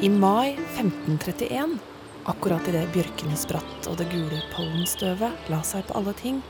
I mai 1531, akkurat idet bjørkene spratt og det gule pollenstøvet la seg på alle ting,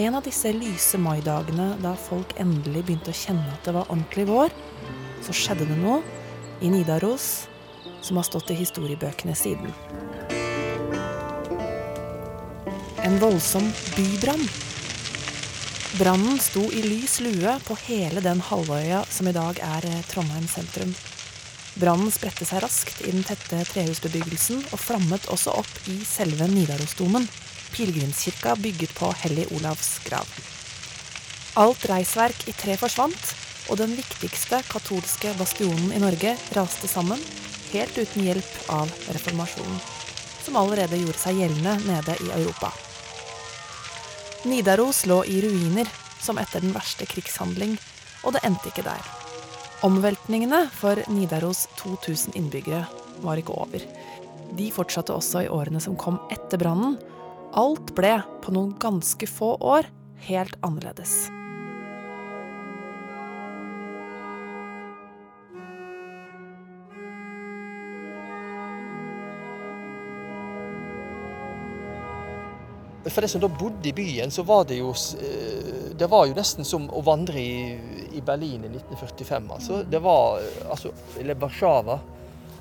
en av disse lyse maidagene da folk endelig begynte å kjenne at det var ordentlig vår, så skjedde det noe i Nidaros som har stått i historiebøkene siden. En voldsom bybrann. Brannen sto i lys lue på hele den halvøya som i dag er eh, Trondheim sentrum. Brannen spredte seg raskt i den tette trehusbebyggelsen og flammet også opp i selve Nidarosdomen, pilegrimskirka bygget på Hellig Olavs grav. Alt reisverk i tre forsvant, og den viktigste katolske bastionen i Norge raste sammen, helt uten hjelp av reformasjonen, som allerede gjorde seg gjeldende nede i Europa. Nidaros lå i ruiner, som etter den verste krigshandling, og det endte ikke der. Omveltningene for Nidaros 2000 innbyggere var ikke over. De fortsatte også i årene som kom etter brannen. Alt ble, på noen ganske få år, helt annerledes. For de som da bodde i byen, så var det jo eh, Det var jo nesten som å vandre i, i Berlin i 1945. Altså. Det var altså, Eller Warszawa.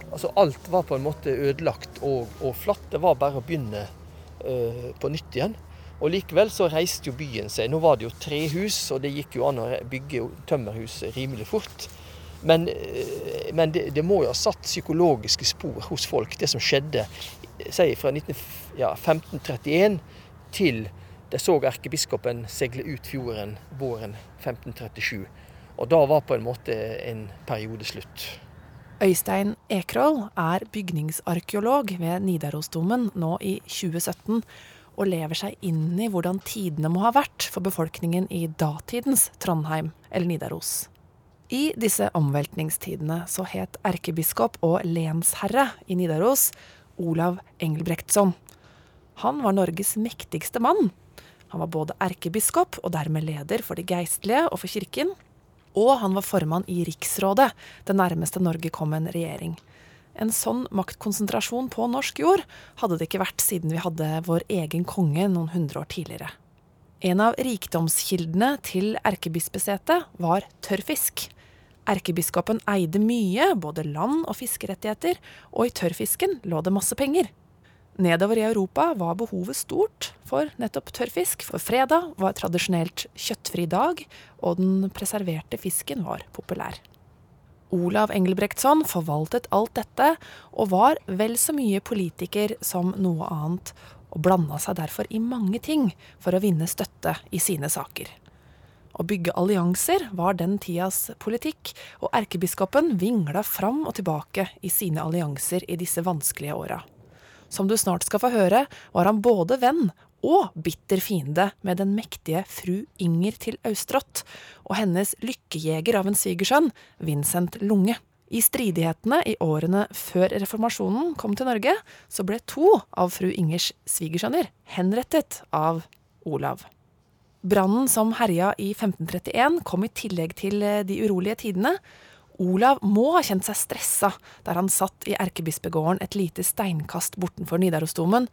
Altså, alt var på en måte ødelagt og, og flatt. Det var bare å begynne uh, på nytt igjen. Og likevel så reiste jo byen seg. Nå var det jo trehus, og det gikk jo an å bygge tømmerhus rimelig fort. Men, uh, men det, det, må jo ha satt psykologiske spor hos folk, det som skjedde si fra 19, ja, 1531 til de så erkebiskopen seile ut fjorden våren 1537. Og da var på en måte en periode slutt. Øystein Ekroll er bygningsarkeolog ved Nidarosdomen nå i 2017, og lever seg inn i hvordan tidene må ha vært for befolkningen i datidens Trondheim eller Nidaros. I disse omveltningstidene så het erkebiskop og lensherre i Nidaros Olav Engelbrektsson. Han var Norges mektigste mann. Han var både erkebiskop og dermed leder for de geistlige og for kirken. Og han var formann i Riksrådet, det nærmeste Norge kom en regjering. En sånn maktkonsentrasjon på norsk jord hadde det ikke vært siden vi hadde vår egen konge noen hundre år tidligere. En av rikdomskildene til erkebispesetet var tørrfisk. Erkebiskopen eide mye, både land og fiskerettigheter, og i tørrfisken lå det masse penger. Nedover i Europa var behovet stort for nettopp tørrfisk, for fredag var tradisjonelt kjøttfri dag, og den preserverte fisken var populær. Olav Engelbrektsson forvaltet alt dette, og var vel så mye politiker som noe annet, og blanda seg derfor i mange ting for å vinne støtte i sine saker. Å bygge allianser var den tidas politikk, og erkebiskopen vingla fram og tilbake i sine allianser i disse vanskelige åra. Som du snart skal få høre, var han både venn og bitter fiende med den mektige fru Inger til Austrått og hennes lykkejeger av en svigersønn, Vincent Lunge. I stridighetene i årene før reformasjonen kom til Norge, så ble to av fru Ingers svigersønner henrettet av Olav. Brannen som herja i 1531, kom i tillegg til de urolige tidene, Olav må ha kjent seg stressa der han satt i erkebispegården et lite steinkast bortenfor Nidarosdomen,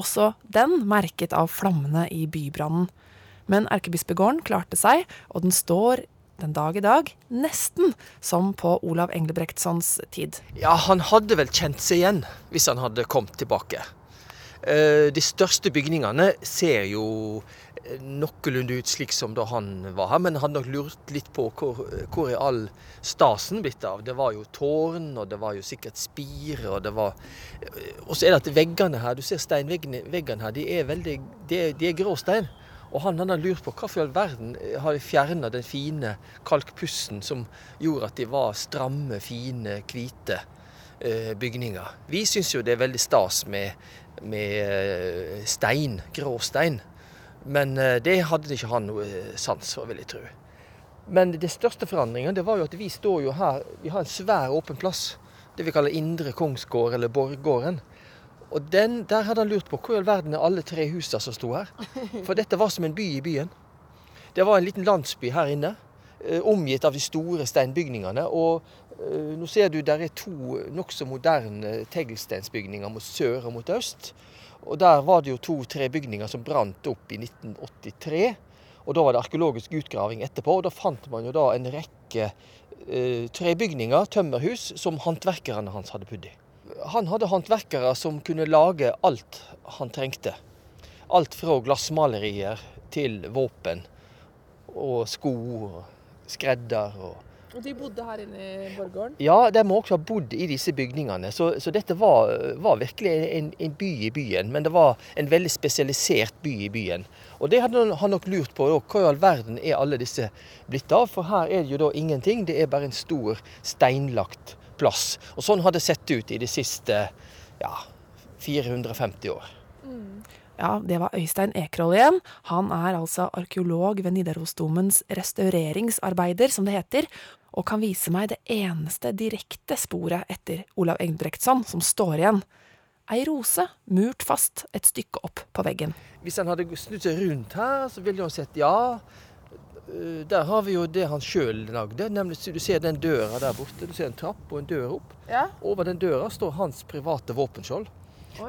også den merket av flammene i bybrannen. Men erkebispegården klarte seg, og den står den dag i dag nesten som på Olav Engelbrektssons tid. Ja, han hadde vel kjent seg igjen hvis han hadde kommet tilbake. Eh, de største bygningene ser jo noenlunde ut slik som da han var her, men hadde nok lurt litt på hvor, hvor er all stasen blitt av. Det var jo tårn, og det var jo sikkert spire, og det var Og så er det at veggene her, du ser steinveggene her, de er veldig De er, de er grå stein. Og han hadde lurt på hvorfor i all verden har de fjerna den fine kalkpussen som gjorde at de var stramme, fine, hvite eh, bygninger. Vi syns jo det er veldig stas med, med eh, stein, grå stein. Men eh, det hadde ikke han noe eh, sans for, vil jeg tro. Men det største forandringen det var jo at vi står jo her Vi har en svær åpen plass. Det vi kaller Indre Kongsgård, eller Borggården. Og den, der hadde han lurt på hvor i all verden er alle tre husene som sto her. For dette var som en by i byen. Det var en liten landsby her inne, omgitt av de store steinbygningene. Og Eh, nå ser du der er to nokså moderne teglsteinsbygninger mot sør og mot øst. Og Der var det jo to-tre bygninger som brant opp i 1983. Og Da var det arkeologisk utgraving etterpå, og da fant man jo da en rekke eh, trebygninger, tømmerhus, som håndverkerne hans hadde bodd i. Han hadde håndverkere som kunne lage alt han trengte. Alt fra glassmalerier til våpen og sko skredder. og og De bodde her inne i borggården? Ja, de må også ha bodd i disse bygningene. Så, så dette var, var virkelig en, en, by i byen. Men det var en veldig spesialisert by i byen. Og det hadde han nok lurt på. Hva i all verden er alle disse blitt av? For her er det jo da ingenting. Det er bare en stor steinlagt plass. Og sånn har det sett ut i de siste ja, 450 år. Mm. Ja, det var Øystein Ekroll igjen. Han er altså arkeolog ved Nidarosdomens restaureringsarbeider, som det heter, og kan vise meg det eneste direkte sporet etter Olav Engelbrektsson som står igjen. Ei rose murt fast et stykke opp på veggen. Hvis han hadde snudd seg rundt her, så ville han sett ja. Eh, der har vi jo det han sjøl lagde. Nemlig, du ser den døra der borte. Du ser en trapp og en dør opp. Ja. Over den døra står hans private våpenskjold.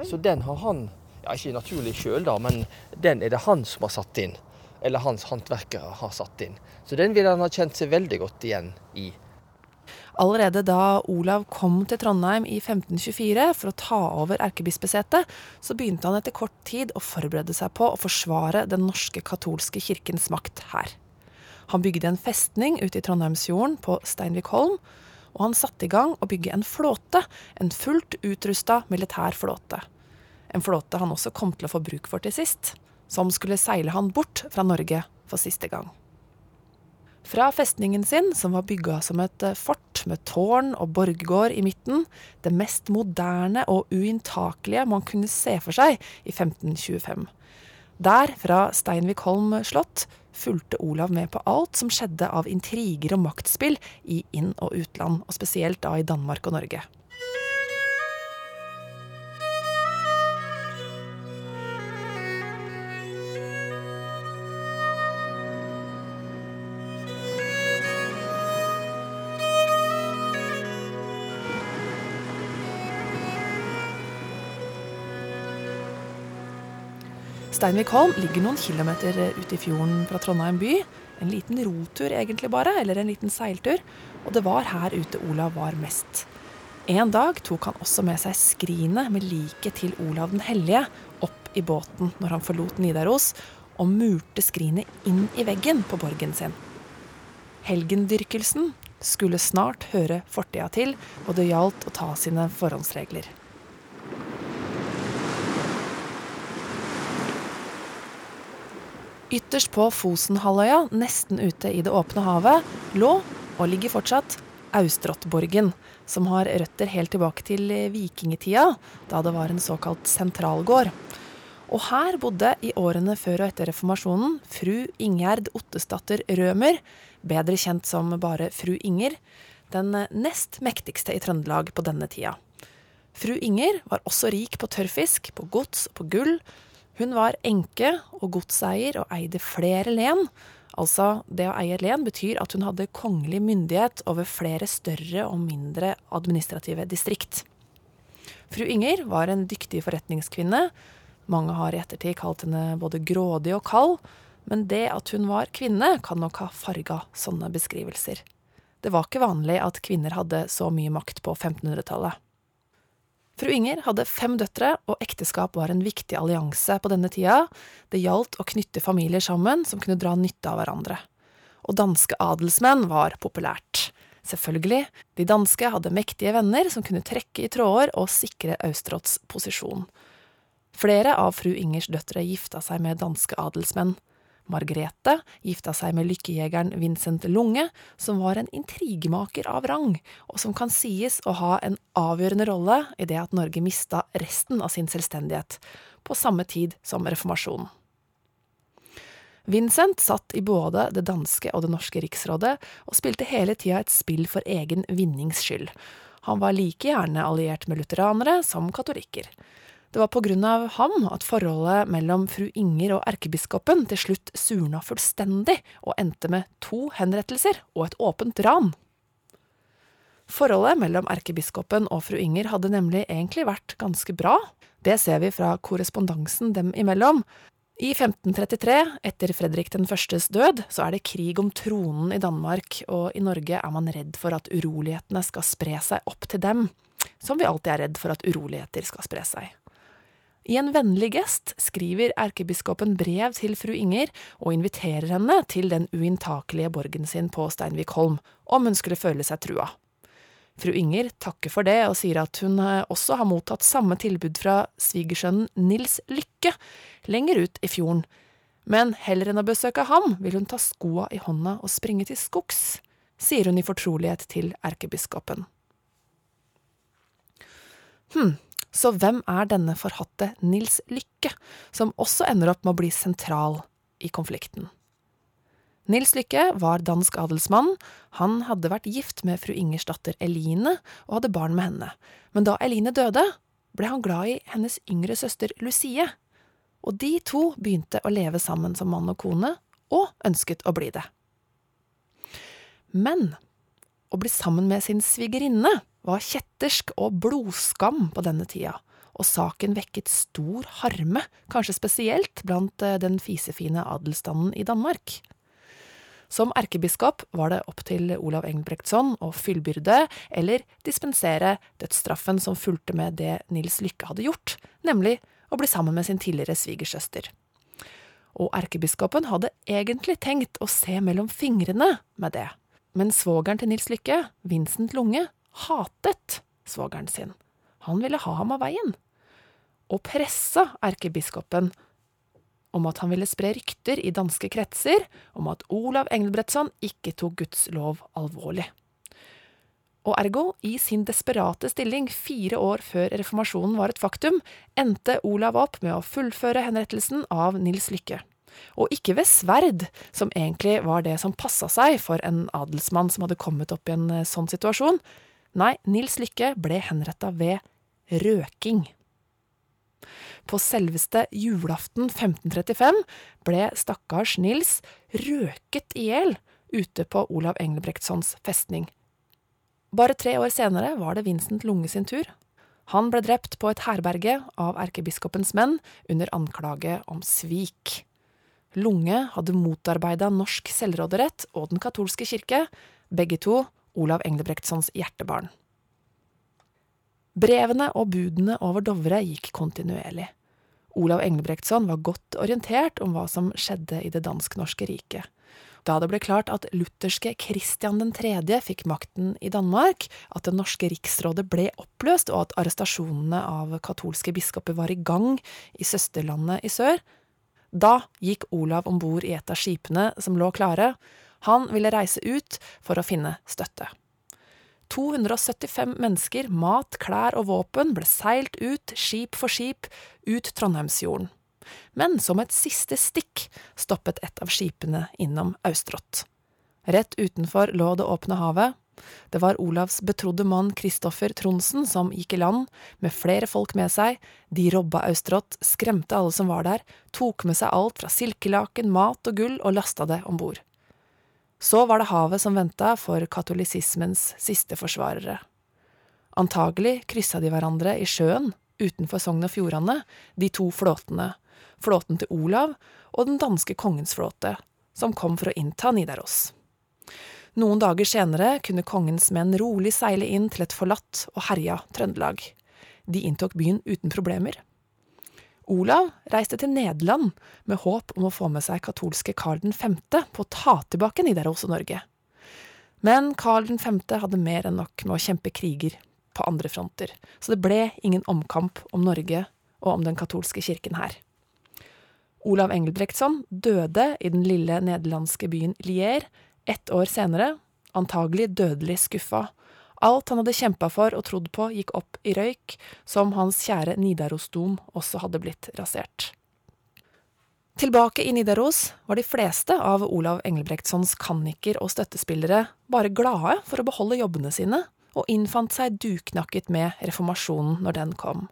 Så den har han ja, Ikke naturlig sjøl, da, men den er det han som har satt inn eller hans håndverkere har satt inn. Så den vil han ha kjent seg veldig godt igjen i. Allerede da Olav kom til Trondheim i 1524 for å ta over erkebispesetet, så begynte han etter kort tid å forberede seg på å forsvare den norske katolske kirkens makt her. Han bygde en festning ute i Trondheimsfjorden på Steinvikholm, og han satte i gang å bygge en flåte, en fullt utrusta militær flåte. En flåte han også kom til å få bruk for til sist som skulle seile han bort fra Norge for siste gang. Fra festningen sin, som var bygga som et eh, fort med tårn og borggård i midten, det mest moderne og uinntakelige man kunne se for seg i 1525. Der, fra Steinvikholm slott, fulgte Olav med på alt som skjedde av intriger og maktspill i inn- og utland, og spesielt da i Danmark og Norge. Steinvikholm ligger noen kilometer ute i fjorden fra Trondheim by. En liten rotur egentlig bare, eller en liten seiltur. Og det var her ute Olav var mest. En dag tok han også med seg skrinet med liket til Olav den hellige opp i båten når han forlot Nidaros, og murte skrinet inn i veggen på borgen sin. Helgendyrkelsen skulle snart høre fortida til, og det gjaldt å ta sine forhåndsregler. Ytterst på Fosenhalvøya, nesten ute i det åpne havet, lå, og ligger fortsatt, Austråttborgen, som har røtter helt tilbake til vikingtida, da det var en såkalt sentralgård. Og her bodde i årene før og etter reformasjonen fru Ingjerd Ottesdatter Rømer, bedre kjent som bare fru Inger, den nest mektigste i Trøndelag på denne tida. Fru Inger var også rik på tørrfisk, på gods og på gull, hun var enke og godseier og eide flere len. Altså, det å eie len betyr at hun hadde kongelig myndighet over flere større og mindre administrative distrikt. Fru Inger var en dyktig forretningskvinne. Mange har i ettertid kalt henne både grådig og kald, men det at hun var kvinne, kan nok ha farga sånne beskrivelser. Det var ikke vanlig at kvinner hadde så mye makt på 1500-tallet. Fru Inger hadde fem døtre, og ekteskap var en viktig allianse på denne tida. Det gjaldt å knytte familier sammen som kunne dra nytte av hverandre. Og danske adelsmenn var populært. Selvfølgelig, de danske hadde mektige venner som kunne trekke i tråder og sikre Austrots posisjon. Flere av fru Ingers døtre gifta seg med danske adelsmenn. Margrethe gifta seg med lykkejegeren Vincent Lunge, som var en intrigemaker av rang, og som kan sies å ha en avgjørende rolle i det at Norge mista resten av sin selvstendighet, på samme tid som reformasjonen. Vincent satt i både det danske og det norske riksrådet, og spilte hele tida et spill for egen vinnings skyld. Han var like gjerne alliert med lutheranere som katolikker. Det var på grunn av ham at forholdet mellom fru Inger og erkebiskopen til slutt surna fullstendig og endte med to henrettelser og et åpent ran. Forholdet mellom erkebiskopen og fru Inger hadde nemlig egentlig vært ganske bra. Det ser vi fra korrespondansen dem imellom. I 1533, etter Fredrik den førstes død, så er det krig om tronen i Danmark, og i Norge er man redd for at urolighetene skal spre seg opp til dem, som vi alltid er redd for at uroligheter skal spre seg. I en vennlig gest skriver erkebiskopen brev til fru Inger og inviterer henne til den uinntakelige borgen sin på Steinvikholm, om hun skulle føle seg trua. Fru Inger takker for det og sier at hun eh, også har mottatt samme tilbud fra svigersønnen Nils Lykke lenger ut i fjorden, men heller enn å besøke ham vil hun ta skoa i hånda og springe til skogs, sier hun i fortrolighet til erkebiskopen. Hm, så hvem er denne forhatte Nils Lykke, som også ender opp med å bli sentral i konflikten? Nils Lykke var dansk adelsmann. Han hadde vært gift med fru Ingers datter Eline og hadde barn med henne. Men da Eline døde, ble han glad i hennes yngre søster Lucie. Og de to begynte å leve sammen som mann og kone, og ønsket å bli det. Men å bli sammen med sin svigerinne var kjettersk og blodskam på denne tida, og saken vekket stor harme, kanskje spesielt blant eh, den fisefine adelsstanden i Danmark. Som erkebiskop var det opp til Olav Engelbrektsson å fyllbyrde eller dispensere dødsstraffen som fulgte med det Nils Lykke hadde gjort, nemlig å bli sammen med sin tidligere svigersøster. Og erkebiskopen hadde egentlig tenkt å se mellom fingrene med det, men svogeren til Nils Lykke, Vincent Lunge, hatet svogeren sin. Han ville ha ham av veien, og pressa erkebiskopen om at han ville spre rykter i danske kretser om at Olav Engelbrektsson ikke tok Guds lov alvorlig. Og ergo, i sin desperate stilling fire år før reformasjonen var et faktum, endte Olav opp med å fullføre henrettelsen av Nils Lykke. Og ikke ved sverd, som egentlig var det som passa seg for en adelsmann som hadde kommet opp i en eh, sånn situasjon, Nei, Nils Lykke ble henretta ved røking. På selveste julaften 1535 ble stakkars Nils røket i hjel ute på Olav Engelbrektssons festning. Bare tre år senere var det Vincent Lunge sin tur. Han ble drept på et herberge av erkebiskopens menn under anklage om svik. Lunge hadde motarbeida norsk selvråderett og den katolske kirke, begge to Olav Englebrektssons hjertebarn. Brevene og budene over Dovre gikk kontinuerlig. Olav Englebrektsson var godt orientert om hva som skjedde i det dansk-norske riket. Da det ble klart at lutherske Kristian 3. fikk makten i Danmark, at det norske riksrådet ble oppløst og at arrestasjonene av katolske biskoper var i gang i søsterlandet i sør, da gikk Olav om bord i et av skipene som lå klare, han ville reise ut for å finne støtte. 275 mennesker, mat, klær og våpen ble seilt ut, skip for skip, ut Trondheimsfjorden. Men som et siste stikk stoppet et av skipene innom Austrott. Rett utenfor lå det åpne havet. Det var Olavs betrodde mann Kristoffer Tronsen som gikk i land, med flere folk med seg. De robba Austrott, skremte alle som var der, tok med seg alt fra silkelaken, mat og gull og lasta det om bord. Så var det havet som venta for katolisismens siste forsvarere. Antagelig kryssa de hverandre i sjøen utenfor Sogn og Fjordane, de to flåtene, flåten til Olav og den danske kongens flåte, som kom for å innta Nidaros. Noen dager senere kunne kongens menn rolig seile inn til et forlatt og herja Trøndelag. De inntok byen uten problemer. Olav reiste til Nederland med håp om å få med seg katolske Karl 5. på å ta tilbake Nidaros og Norge. Men Karl 5. hadde mer enn nok med å kjempe kriger på andre fronter, så det ble ingen omkamp om Norge og om den katolske kirken her. Olav Engelbrektsson døde i den lille nederlandske byen Lier ett år senere, antagelig dødelig skuffa Alt han hadde kjempa for og trodd på, gikk opp i røyk, som hans kjære Nidarosdom også hadde blitt rasert. Tilbake i Nidaros var de fleste av Olav Engelbrektssons kanniker og støttespillere bare glade for å beholde jobbene sine, og innfant seg duknakket med reformasjonen når den kom.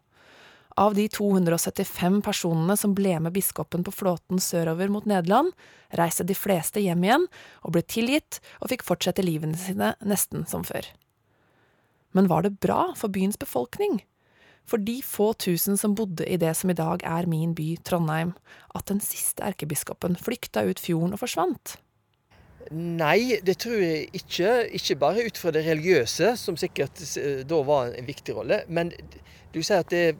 Av de 275 personene som ble med biskopen på flåten sørover mot Nederland, reiste de fleste hjem igjen og ble tilgitt og fikk fortsette livene sine nesten som før. Men var det bra for byens befolkning? For de få tusen som bodde i det som i dag er min by, Trondheim, at den siste erkebiskopen flykta ut fjorden og forsvant? Nei, det tror jeg ikke. Ikke bare ut fra det religiøse, som sikkert eh, da var en viktig rolle. Men du sier at det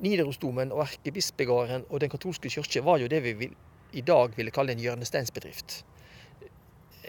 Nidarosdomen og erkebispegården og Den katolske kirke var jo det vi i dag ville kalle en hjørnesteinsbedrift.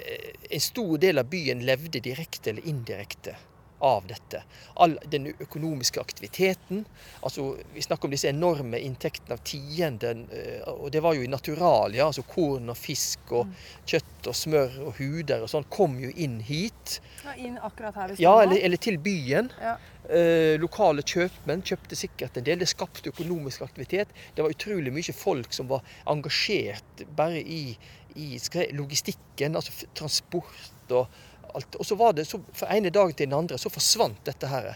Eh, en stor del av byen levde direkte eller indirekte av dette. All den økonomiske aktiviteten. altså Vi snakker om disse enorme inntektene av tienden. Eh, og det var jo i naturalia. altså Korn og fisk og mm. kjøtt og smør og huder og sånn kom jo inn hit. Ja, inn akkurat her Ja, eller, eller til byen. Ja. Eh, lokale kjøpmenn kjøpte sikkert en del. Det skapte økonomisk aktivitet. Det var utrolig mye folk som var engasjert bare i, i logistikken, altså transport og alt. Og så var det så, fra ene dagen til den andre så forsvant dette her.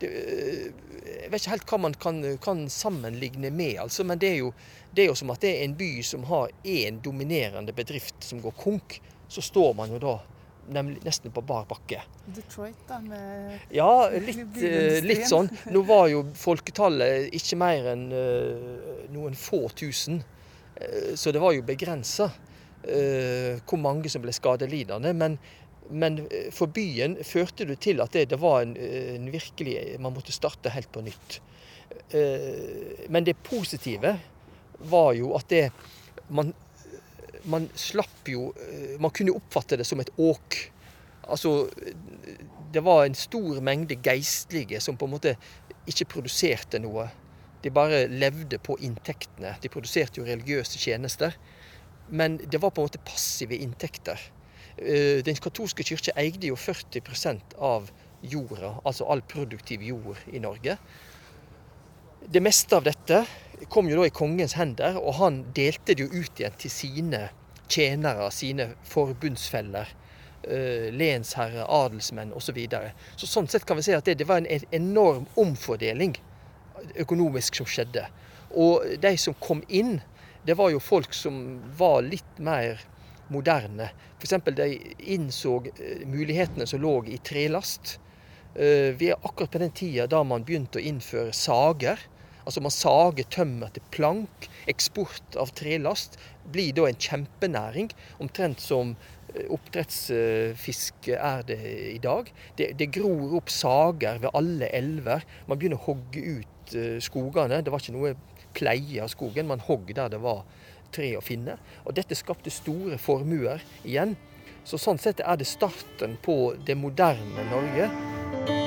Det, jeg vet ikke helt hva man kan, kan sammenligne med, altså, men det er, jo, det er, jo, som at det er en by som har én dominerende bedrift som går konk. Så står man jo da nemlig, nesten på bar bakke. Detroit, da? Med ja, litt, eh, litt, sånn. Nå var jo folketallet ikke mer enn uh, noen få tusen, så det var jo begrensa uh, hvor mange som ble skadelidende. Men men eh, for byen førte det til at det, det var en, eh, en, virkelig Man måtte starte helt på nytt. Eh, men det positive var jo at det man, man slapp jo Man kunne oppfatte det som et åk. Altså Det var en stor mengde geistlige som på en måte ikke produserte noe. De bare levde på inntektene. De produserte jo religiøse tjenester. Men det var på en måte passive inntekter. Eh, den katolske kirke eide jo 40% av jorda, altså all produktiv jord i Norge. Det meste av dette kom jo da i kongens hender, og han delte det jo ut igjen til sine tjenere, sine forbundsfeller. lensherrer, adelsmenn osv. Så videre. så sånn sett kan vi si at det, det var en enorm omfordeling økonomisk som skjedde. Og de som kom inn, det var jo folk som var litt mer moderne. F.eks. de innså eh, mulighetene som lå i trelast. Eh, vi er akkurat på den tida da man begynte å innføre sager. Altså man sager tømmer til plank. Eksport av trelast blir da en kjempenæring, omtrent som oppdrettsfiske oppdrettsfisk er det i dag. Det, det, gror opp sager ved alle elver. Man begynner å hogge ut skogene. Det var ikke noe pleie av skogen. Man hogg der det var tre å finne. Og dette skapte store formuer igjen. Så sånn sett er det starten på det moderne Norge.